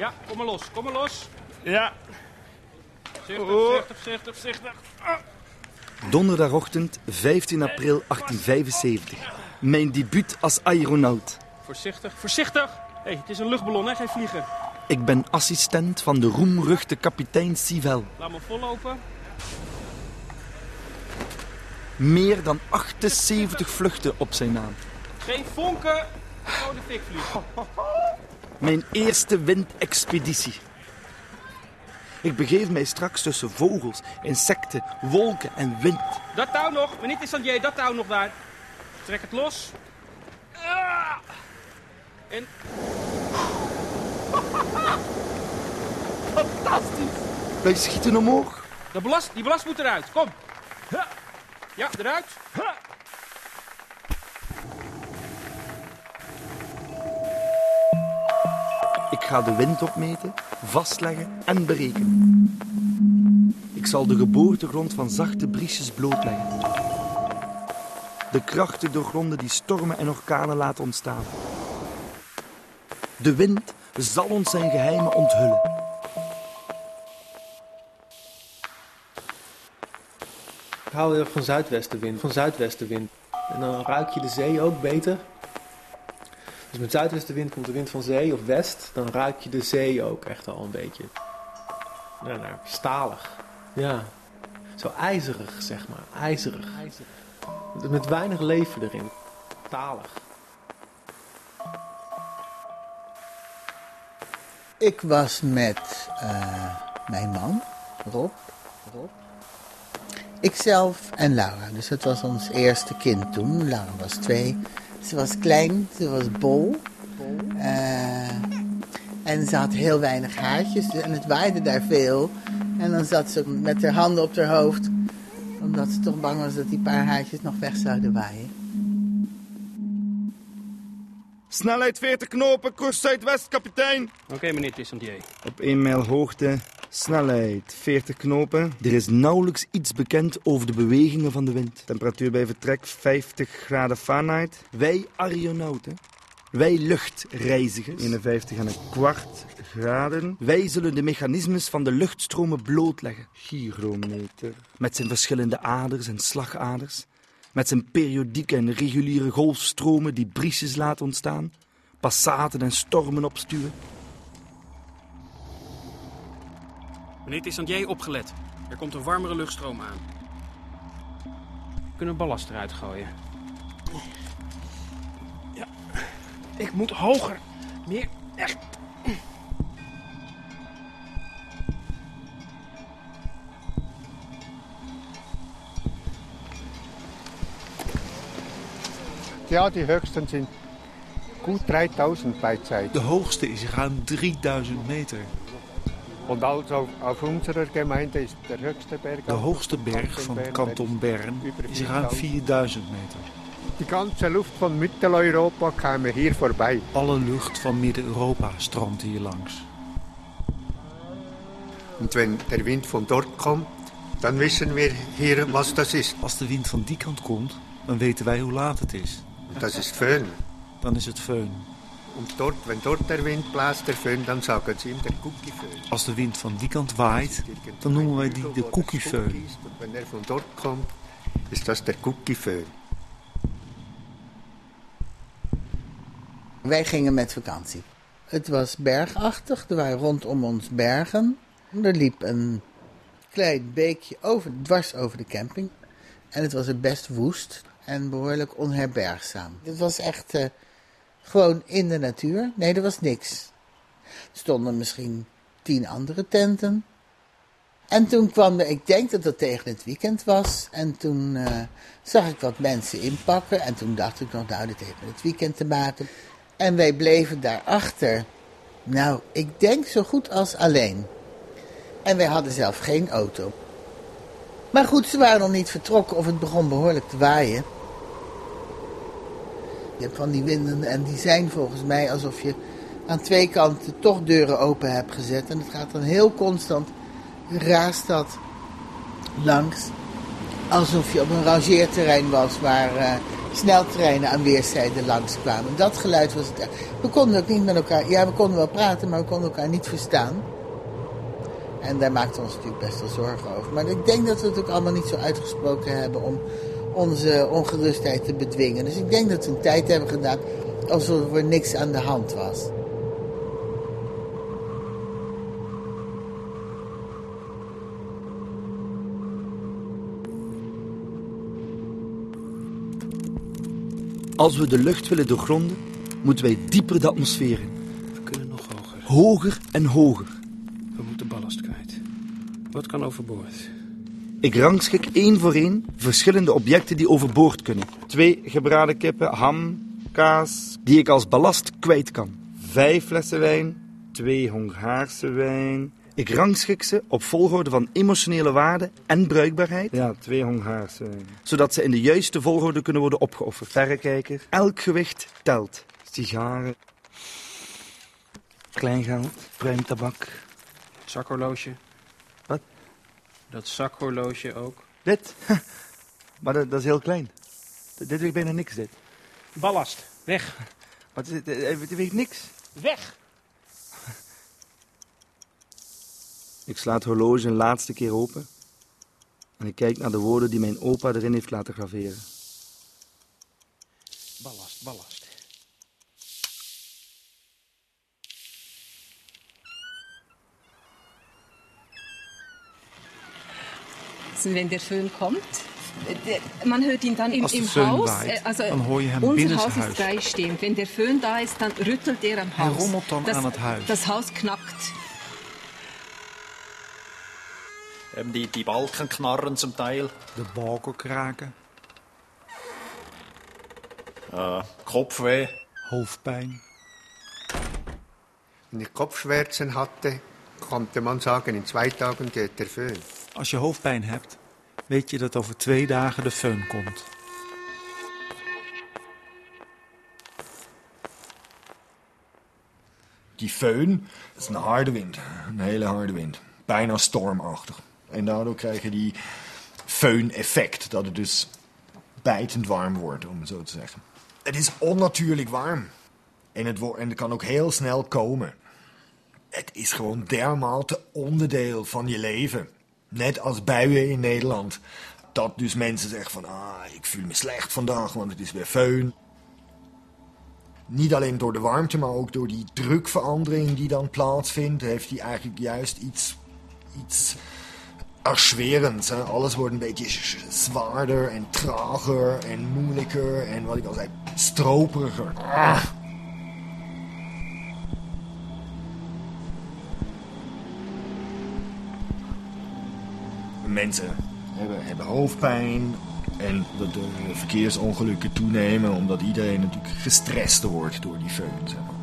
Ja, kom maar los, kom maar los. Ja. Voorzichtig, voorzichtig, voorzichtig, voorzichtig. Donderdagochtend 15 april 1875. Mijn debuut als aeronaut. Voorzichtig, voorzichtig. Hé, hey, het is een luchtballon, hè? Geen vliegen. Ik ben assistent van de roemruchte kapitein Sivel. Laat me vollopen. Meer dan 78 vluchten op zijn naam. Geen vonken. Gewoon de fik vliegen. Mijn eerste windexpeditie. Ik begeef mij straks tussen vogels, insecten, wolken en wind. Dat touw nog. Meneer Tissandier, dat touw nog daar. Trek het los. Ah. En Wij schieten omhoog. de belast, die belast moet eruit. Kom. Ja, eruit. Ga de wind opmeten, vastleggen en berekenen. Ik zal de geboortegrond van zachte briesjes blootleggen. De krachten doorgronden die stormen en orkanen laten ontstaan. De wind zal ons zijn geheimen onthullen. Ik hou heel van zuidwestenwind. Van zuidwestenwind. En dan ruik je de zee ook beter. Dus met zuidwestenwind komt de wind van zee of west. Dan ruik je de zee ook echt al een beetje. Ja, nou, stalig. Ja. Zo ijzerig, zeg maar. IJzerig. Met weinig leven erin. Talig. Ik was met eh, mijn man, Rob. Rob. Ikzelf en Laura. Dus het was ons eerste kind toen. Laura was twee. Ze was klein, ze was bol. Eh, en ze had heel weinig haartjes en het waaide daar veel. En dan zat ze met haar handen op haar hoofd. Omdat ze toch bang was dat die paar haartjes nog weg zouden waaien. Snelheid 40 knopen, koers zuidwest, kapitein. Oké, meneer Tissandier. Op 1 mijl hoogte, snelheid 40 knopen. Er is nauwelijks iets bekend over de bewegingen van de wind. Temperatuur bij vertrek 50 graden Fahrenheit. Wij aeronauten, wij luchtreizigers, 51 en een kwart graden. Wij zullen de mechanismes van de luchtstromen blootleggen. Gyrometer. Met zijn verschillende aders en slagaders. Met zijn periodieke en reguliere golfstromen die briesjes laten ontstaan. Passaten en stormen opstuwen. Meneer Tissandier, opgelet. Er komt een warmere luchtstroom aan. We kunnen ballast eruit gooien. Ja. Ik moet hoger. Meer. Echt. Ja, die höchsten sind gut 3000 bei Zeit. De hoogste is ruim 3000 meter. De hoogste berg van kanton Bern is ruim 4000 meter. Die ganze Luft von Mitteleuropa käme hier vorbei. Alle lucht van Midden-Europa stroomt hier langs. Und wenn der Wind von dort kommt, dann wissen wir hier, was das ist. Als de wind van die kant komt, dan weten wij hoe laat het is. Das ist Föhn. Dan is het föhn. Und dort, wenn dort der Wind bläst, der Föhn, dann sagen sie ihm der Cookie-Föhn. Als de wind van die kant waait, dan noemen wij die de koekieföhn. Und wenn er von dort kommt, ist das der Cookie-Föhn. Wij gingen met vakantie. Het was bergachtig, er waren rondom ons bergen. Er liep een klein beekje over, dwars over de camping. En het was er best woest en behoorlijk onherbergzaam. Het was echt eh, gewoon in de natuur. Nee, er was niks. Er stonden misschien tien andere tenten. En toen kwam ik denk dat het tegen het weekend was. En toen eh, zag ik wat mensen inpakken. En toen dacht ik nog, nou, dit heeft met het weekend te maken. En wij bleven daarachter. Nou, ik denk zo goed als alleen. En wij hadden zelf geen auto. Maar goed, ze waren nog niet vertrokken of het begon behoorlijk te waaien. Je van die winden en die zijn volgens mij alsof je aan twee kanten toch deuren open hebt gezet. En het gaat dan heel constant, raast dat langs. Alsof je op een rangeerterrein was waar eh, sneltreinen aan weerszijden langskwamen. Dat geluid was het. We konden ook niet met elkaar... Ja, we konden wel praten, maar we konden elkaar niet verstaan. En daar maakten we ons natuurlijk best wel zorgen over. Maar ik denk dat we het ook allemaal niet zo uitgesproken hebben om onze ongerustheid te bedwingen. Dus ik denk dat we een tijd hebben gedaan alsof er niks aan de hand was. Als we de lucht willen doorgronden, moeten wij dieper de atmosfeer in. We kunnen nog hoger. Hoger en hoger. We moeten ballast kwijt. Wat kan overboord? Ik rangschik één voor één verschillende objecten die overboord kunnen. Twee gebraden kippen, ham, kaas, die ik als ballast kwijt kan. Vijf flessen wijn, twee Hongaarse wijn. Ik rangschik ze op volgorde van emotionele waarde en bruikbaarheid. Ja, twee Hongaarse wijn. Zodat ze in de juiste volgorde kunnen worden opgeofferd. Verrekijker. Elk gewicht telt. Sigaren. Kleingeld. Pruimtabak. Zakhorloge. Dat zakhorloge ook. Dit? Maar dat, dat is heel klein. Dit weegt bijna niks, dit. Ballast. Weg. Wat is het? Eh, Dit weegt niks. Weg. Ik sla het horloge een laatste keer open. En ik kijk naar de woorden die mijn opa erin heeft laten graveren. Ballast, ballast. Also wenn der Föhn kommt, der, man hört ihn dann im, im Haus. waait, äh, also unser Haus ist freistehend. Wenn der Föhn da ist, dann rüttelt er am Haus. das, huis. Das Haus knackt. Eben die, die Balken knarren zum Teil. De balken kraken, Äh, Kopfweh. hoofdpijn. Wenn ich Kopfschmerzen hatte, konnte man sagen, in zwei Tagen geht der Föhn. Als je hoofdpijn hebt, weet je dat over twee dagen de föhn komt. Die föhn is een harde wind. Een hele harde wind. Bijna stormachtig. En daardoor krijg je die föhn-effect. Dat het dus bijtend warm wordt, om het zo te zeggen. Het is onnatuurlijk warm. En het, en het kan ook heel snel komen. Het is gewoon dermate onderdeel van je leven. Net als buien in Nederland. Dat dus mensen zeggen van... Ah, ik voel me slecht vandaag, want het is weer föhn. Niet alleen door de warmte, maar ook door die drukverandering die dan plaatsvindt, heeft hij eigenlijk juist iets, iets erschwerends. Alles wordt een beetje zwaarder en trager en moeilijker en wat ik al zei, stroperiger. Ah. Mensen hebben, hebben hoofdpijn en dat de verkeersongelukken toenemen omdat iedereen natuurlijk gestrest wordt door die. Zeg maar.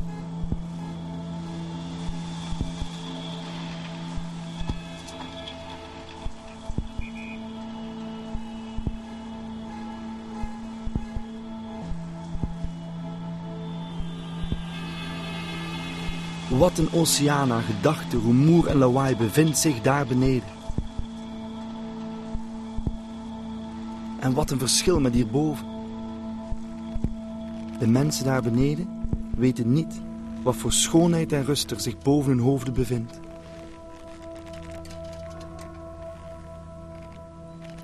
Wat een oceaan aan gedachten, rumoer en lawaai bevindt zich daar beneden. En wat een verschil met hierboven. De mensen daar beneden weten niet wat voor schoonheid en rust er zich boven hun hoofden bevindt.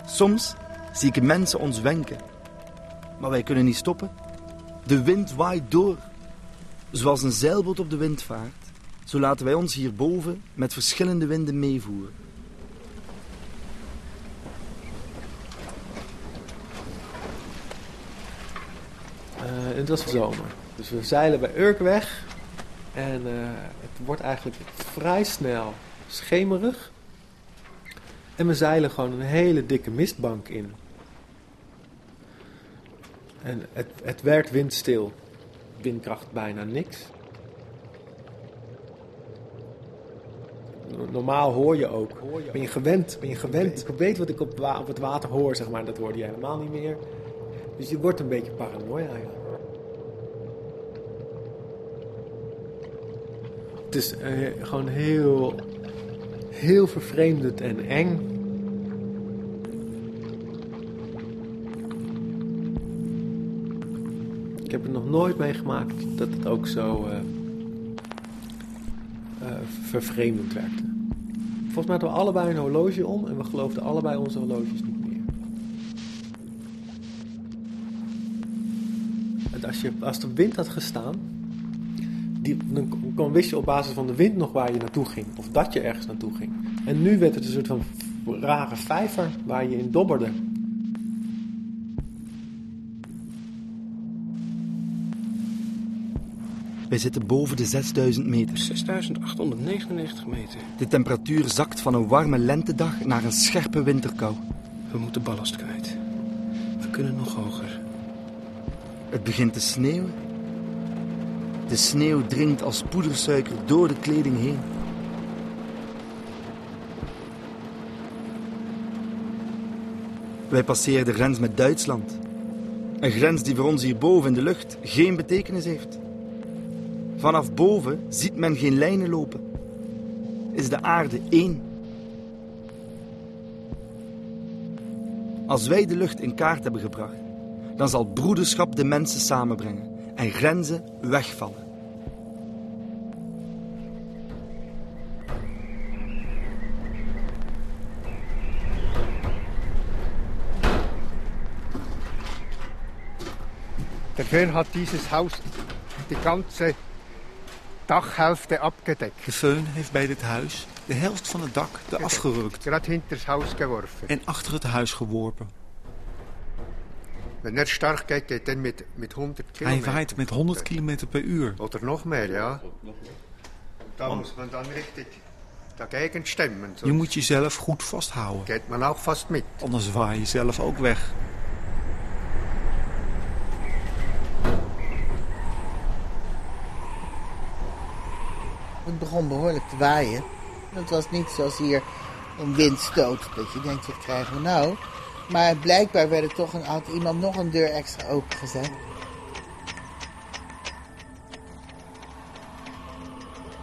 Soms zie ik mensen ons wenken, maar wij kunnen niet stoppen. De wind waait door. Zoals een zeilboot op de wind vaart, zo laten wij ons hierboven met verschillende winden meevoeren. Eh, en het was zomer. Dus we zeilen bij Urk weg. En eh, het wordt eigenlijk vrij snel schemerig. En we zeilen gewoon een hele dikke mistbank in. En het, het werd windstil. Windkracht bijna niks. No- Normaal hoor je ook. Ben je gewend? Ben je gewend? Ik weet wat ik op, het water hoor, zeg maar. Dat hoorde je helemaal niet meer. Dus je wordt een beetje paranoia, ja. Het is eh, gewoon heel, heel vervreemdend en eng. heb het nog nooit meegemaakt dat het ook zo eh, eh, vervreemdend werkte. Volgens mij hadden we allebei een horloge om en we geloofden allebei onze horloges niet Als, je, als de wind had gestaan, die, kon, wist je op basis van de wind nog waar je naartoe ging. Of dat je ergens naartoe ging. En nu werd het een soort van rare vijver waar je in dobberde. Wij zitten boven de 6000 meter. 6899 meter. De temperatuur zakt van een warme lentedag naar een scherpe winterkou. We moeten ballast kwijt. We kunnen nog hoger. Het begint te sneeuwen. De sneeuw dringt als poedersuiker door de kleding heen. Wij passeren de grens met Duitsland. Een grens die voor ons hierboven in de lucht geen betekenis heeft. Vanaf boven ziet men geen lijnen lopen. Is de aarde één. Als wij de lucht in kaart hebben gebracht, dan zal broederschap de mensen samenbrengen en grenzen wegvallen. Föhn hat dieses Haus die ganze Dachhälfte abgedeckt. De föhn heeft bij dit huis de helft van het dak eraf gerukt Gerade hinter das Haus geworfen. en achter het huis geworpen. Wenn er stark geht, geht er mit, mit 100 Hij Kilometer. waait met 100 km per uur. Oder noch mehr, ja. Da muss man dann richtig dagegen stemmen. Je moet jezelf goed vasthouden, geht man auch fast mit. anders waai je zelf ook weg. Het begon behoorlijk te waaien. Het was niet zoals hier een windstoot, dat je denkt, wat krijgen we nou? Maar blijkbaar werd er toch een, had iemand nog een deur extra opengezet.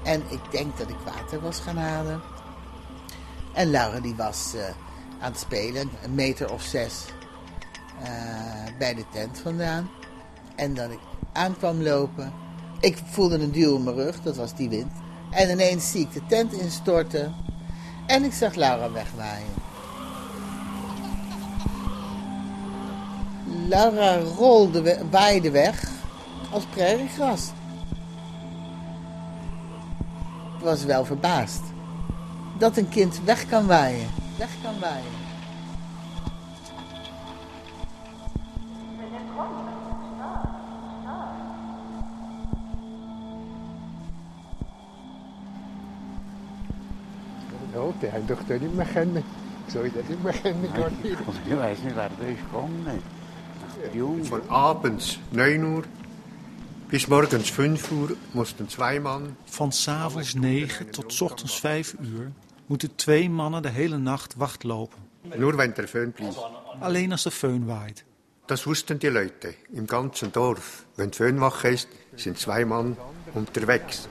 En ik denk dat ik water was gaan halen. En Laura die was eh, aan het spelen, een meter of zes eh, bij de tent vandaan. En dat ik aankwam lopen. Ik voelde een duw in mijn rug, dat was die wind. En ineens zie ik de tent instorten. En ik zag Laura wegwaaien. Laura rolde, we- waaide weg als prairiegras. Ik was wel verbaasd. Dat een kind weg kan waaien. Weg kan waaien. Ja, die haben doch da nicht mehr können. Soll ich das nicht mehr kennen? Ich weiß nicht, wer da ist gekommen. Jung. Von abends 9 Uhr bis morgens 5 Uhr mussten zwei Mann Van s'avonds 9 tot 's ochtends 5 uur moeten twee mannen de hele nacht wachtlopen. Nur wenn der Föhn blies. Alleen als de föhn waait. Das wussten die Leute im ganzen Dorf. Wenn Föhnwache ist, sind zwei Mann unterwegs.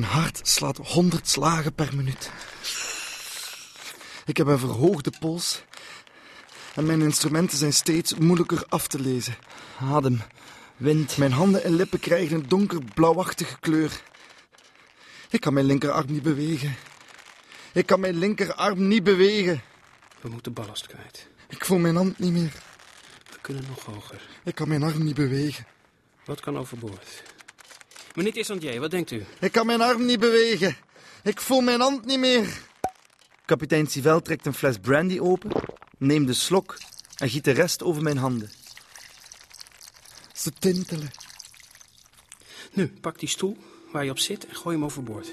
Mijn hart slaat 100 slagen per minuut. Ik heb een verhoogde pols. En mijn instrumenten zijn steeds moeilijker af te lezen. Adem, wind. Mijn handen en lippen krijgen een donkerblauwachtige kleur. Ik kan mijn linkerarm niet bewegen. Ik kan mijn linkerarm niet bewegen. We moeten ballast kwijt. Ik voel mijn hand niet meer. We kunnen nog hoger. Ik kan mijn arm niet bewegen. Wat kan overboord? Meneer Tissandier, wat denkt u? Ik kan mijn arm niet bewegen. Ik voel mijn hand niet meer. Kapitein Sivel trekt een fles brandy open, neemt de slok en giet de rest over mijn handen. Ze tintelen. Nu, pak die stoel waar je op zit en gooi hem overboord.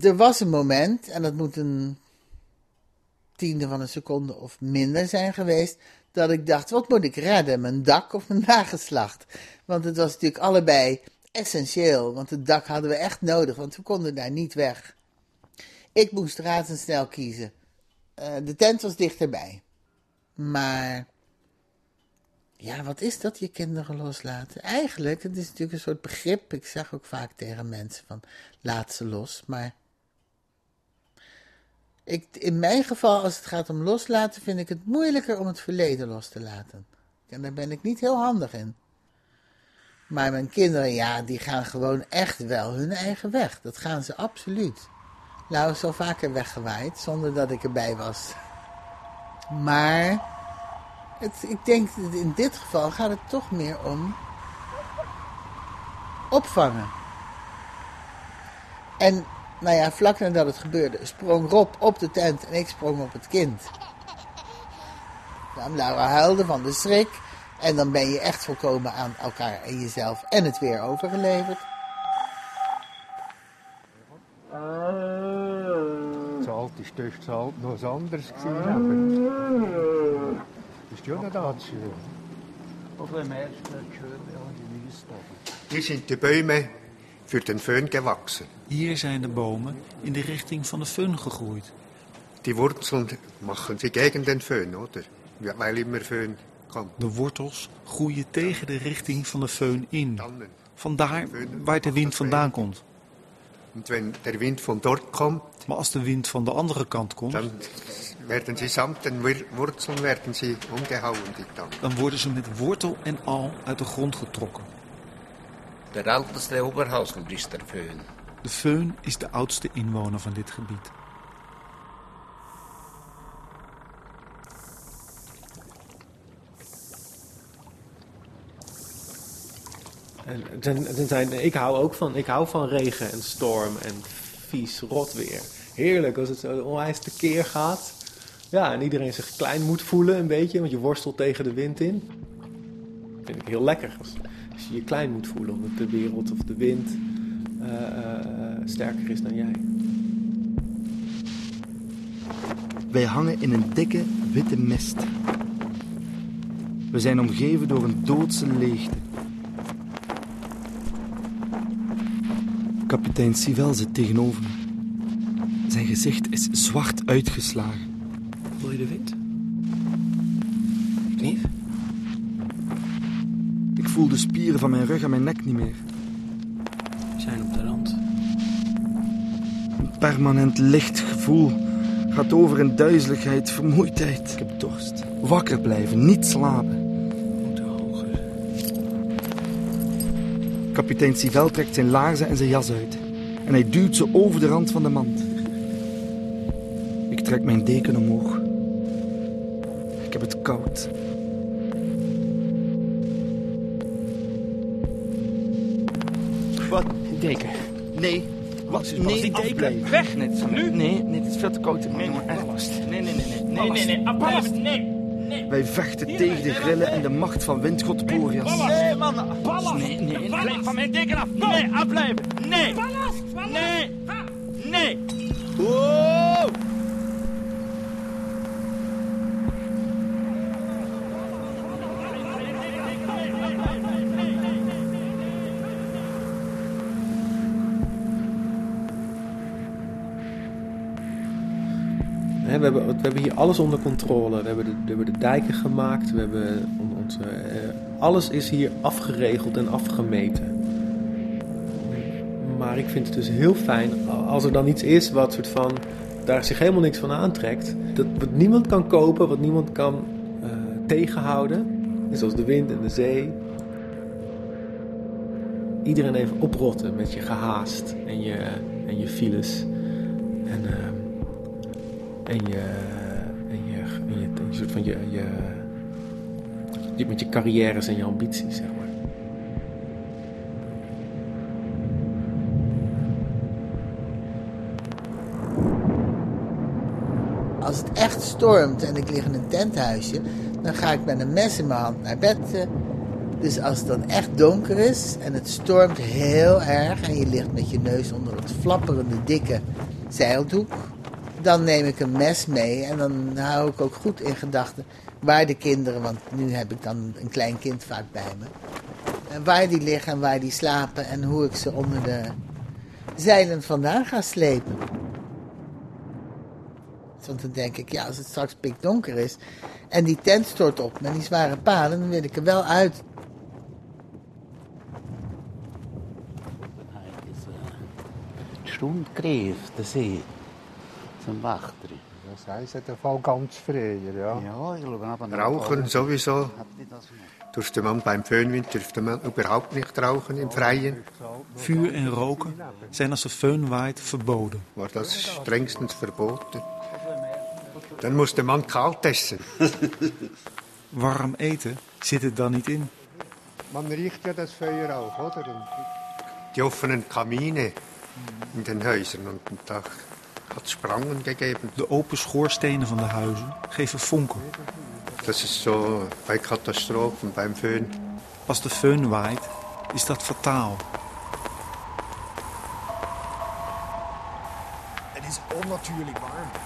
Er was een moment, en dat moet een tiende van een seconde of minder zijn geweest, dat ik dacht, wat moet ik redden, mijn dak of mijn nageslacht? Want het was natuurlijk allebei essentieel, want het dak hadden we echt nodig, want we konden daar niet weg. Ik moest razendsnel kiezen. Eh, de tent was dichterbij. Maar ja, wat is dat, je kinderen loslaten? Eigenlijk, het is natuurlijk een soort begrip. Ik zeg ook vaak tegen mensen van, laat ze los. Maar ik, in mijn geval, als het gaat om loslaten, vind ik het moeilijker om het verleden los te laten. En daar ben ik niet heel handig in. Maar mijn kinderen, ja, die gaan gewoon echt wel hun eigen weg. Dat gaan ze absoluut. Nou, is al vaker weggewaaid, zonder dat ik erbij was. Maar het, ik denk dat in dit geval gaat het toch meer om opvangen. En nou ja, vlak nadat het gebeurde, sprong Rob op de tent en ik sprong op het kind. Nou, Laura huilde van de schrik. En dan ben je echt volkomen aan elkaar en jezelf en het weer overgeleverd. Alte Stift das halt noch was anderes gewesen. aber Das ist ja nicht allzu schön. Auf dem schön die Wiesbaden. Hier sind die Bäume für den Föhn gewachsen. Hier zijn de bomen in de richting van de föhn gegroeid. Die Wurzeln machen sie gegen den Föhn, oder? Weil immer Föhn kommt. De wortels groeien tegen de richting van de föhn in. Vandaar waar de wind vandaan komt. Der Wind von dort kommt, Maar als de wind van de andere kant komt, dann werden sie samt den Wur- Wurzeln werden sie umgehauen, die dan worden ze met wortel en al uit de grond getrokken. Der älteste Föhn. De föhn is de oudste inwoner van dit gebied. En ten, ten zijn, ik hou ook van, ik hou van regen en storm en vies rot weer. Heerlijk als het zo onwijs tekeer gaat. Ja, en iedereen zich klein moet voelen een beetje, want je worstelt tegen de wind in. Vind ik heel lekker als, als je je klein moet voelen, omdat de wereld of de wind eh, eh, sterker is dan jij. Wij hangen in een dikke witte mist. We zijn omgeven door een doodse leegte. Kapitein Sivel zit tegenover me. Zijn gezicht is zwart uitgeslagen. Voel je de wind? Knief? Ik voel de spieren van mijn rug en mijn nek niet meer. We zijn op de rand. Een permanent licht gevoel gaat over in duizeligheid, vermoeidheid. Ik heb dorst. Wakker blijven, niet slapen. We moeten hoger. Kapitein Sivel trekt zijn laarzen en zijn jas uit. En hij duwt ze over de rand van de mand. Ik trek mijn deken omhoog. Ik heb het koud. Deken. Nee. Wat? is pas die deken. Weg. Nee, het is, Nu? Nee, nee, het is veel te koud. Nee, maar echt. ballast. Nee, nee, nee, nee. nee, Ballast. nee, nee. Ballast. Nee. Nee. Wij vechten tegen de grillen en de macht van windgod Boreas. Nee, man. Ballast. Nee, nee. Blijf van mijn deken af. Nee, afblijven. Nee. Nee. Nee. We, hebben, we hebben hier alles onder controle. We hebben de, we hebben de dijken gemaakt. We hebben on- onze, eh, alles is hier afgeregeld en afgemeten. Maar ik vind het dus heel fijn als er dan iets is wat soort van daar zich helemaal niks van aantrekt. Dat wat niemand kan kopen, wat niemand kan eh, tegenhouden. Zoals de wind en de zee. Iedereen even oprotten met je gehaast en je, en je files. En, ehm, en je, en je, en je, soort van je, je, je- met je carrières en je ambities, zeg maar. Als het echt stormt en ik lig in een tenthuisje, dan ga ik met een mes in mijn hand naar bed. Dus als het dan echt donker is en het stormt heel erg en je ligt met je neus onder dat flapperende dikke zeildoek, dan neem ik een mes mee en dan hou ik ook goed in gedachten waar de kinderen, want nu heb ik dan een klein kind vaak bij me, waar die liggen en waar die slapen en hoe ik ze onder de zeilen vandaan ga slepen. Want dan denk ik, ja, als het straks pikdonker is en die tent stort op met die zware palen, dan wil ik er wel uit. Stunde Griff, der See, zum Wachter. Das heisst der Fall ganz früher, ja. Ja, ich glaube aber Rauchen sowieso. Durfte man beim Föhnwind dürfte man überhaupt nicht rauchen im Freien. Vuur en roken zijn als de föhn waait verboden. War das strengstens verboten. Dann musste man kalt essen. Warm eten zit er dan niet in. Man riecht ja das Feuer auch, oder? Die offenen Kamine in den Häusern und da hat es Sprangen gegeben. De open schoorstenen van de huizen geven vonken. Das ist so bei Katastrophen, beim Föhn. Als de föhn waait, is dat fataal. Het is onnatuurlijk warm.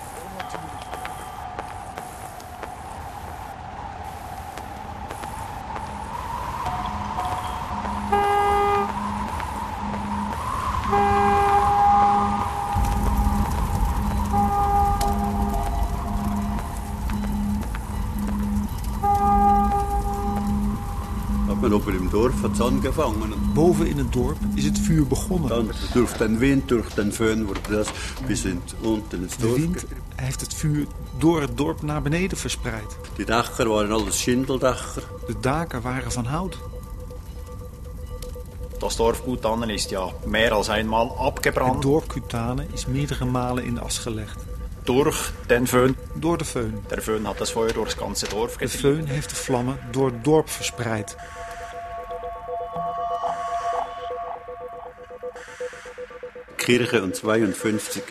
Hat's angefangen. Boven in het dorp is het vuur begonnen. Dann durch den Wind, durch den Föhn wurde das bis in, unten ins De Dorf. wind heeft het vuur door het dorp naar beneden verspreid. Die Dächer waren alles Schindeldächer. De daken waren van hout. Das Dorf Gutannen ist ja mehr als einmal Het abgebrannt dorp Cutane is meerdere malen in de as gelegd. durch den Föhn. Door de föhn. Der Föhn hat das Feuer durchs ganze Dorf De getrieben. föhn heeft de vlammen door het dorp verspreid. Kirche und 52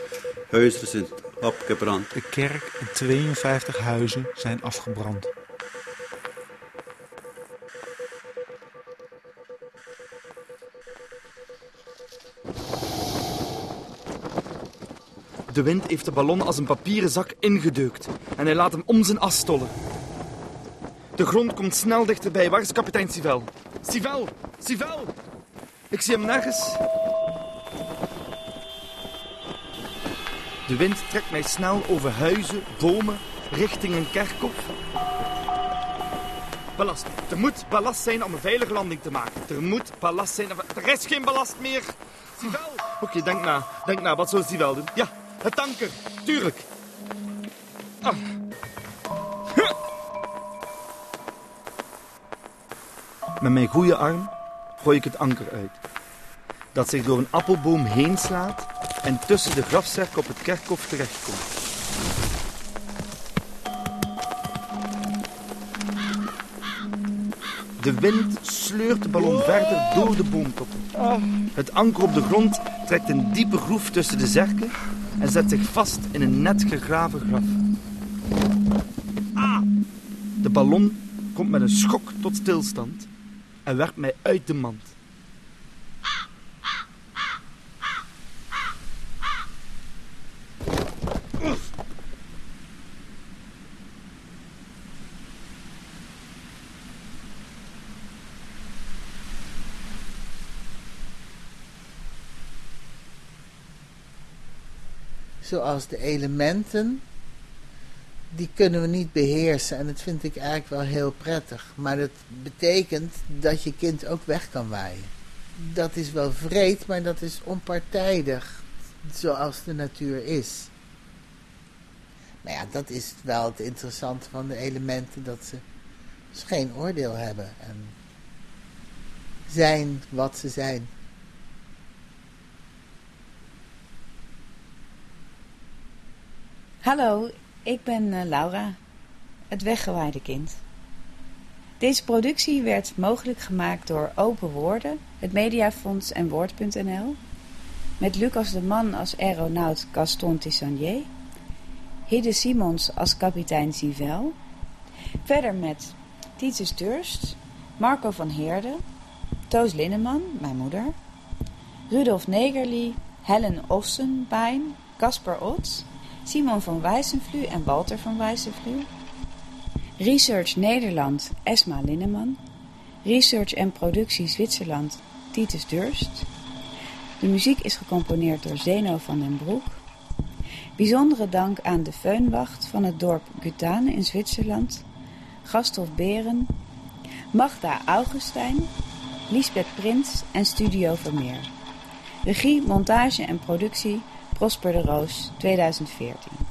Häuser sind abgebrannt. De kerk en 52 huizen zijn afgebrand. De wind heeft de ballon als een papieren zak ingedeukt en hij laat hem om zijn as stollen. De grond komt snel dichterbij. Waar is kapitein Sivel? Sivel! Sivel! Ik zie hem nergens. De wind trekt mij snel over huizen, bomen, richting een kerkhof. Ballast. Er moet ballast zijn om een veilige landing te maken. Er moet ballast zijn. Er is geen ballast meer. Sivel! Oké, denk na. Denk na. Wat zou Sivel doen? Ja, het anker. Tuurlijk. Ah. Met mijn goede arm gooi ik het anker uit. Dat zich door een appelboom heen slaat en tussen de grafzerk op het kerkhof terechtkomt. De wind sleurt de ballon verder door de boomtoppen. Het anker op de grond trekt een diepe groef tussen de zerken en zet zich vast in een net gegraven graf. Ah! De ballon komt met een schok tot stilstand en werpt mij uit de mand. Zoals de elementen, die kunnen we niet beheersen. En dat vind ik eigenlijk wel heel prettig. Maar dat betekent dat je kind ook weg kan waaien. Dat is wel vreed, maar dat is onpartijdig. Zoals de natuur is. Maar ja, dat is wel het interessante van de elementen. Dat ze dus geen oordeel hebben. En zijn wat ze zijn. Hallo, ik ben eh, Laura, het weggewaaide kind. Deze productie werd mogelijk gemaakt door Open Woorden, het Mediafonds en Woord.nl. Met Lucas de Man als aeronaut Gaston Tissonnier. Hidde Simons als kapitein Zivel. Verder met Titus Durst, Marco van Heerde, Toos Linneman, mijn moeder. Rudolf Negerli, Helen Ossenbein, Casper Ots, Simon van Wijsenvlu en Walter van Wijsenvlu. Research Nederland, Esma Linneman. Research en productie Zwitserland Titus Durst. De muziek is gecomponeerd door Zeno van den Broek. Bijzondere dank aan de Feunwacht van het dorp Gutane in Zwitserland, Gasthof Beren, Magda Augustijn, Lisbeth Prins en Studio Vermeer. Regie, montage en productie Prosper de Roos 2014.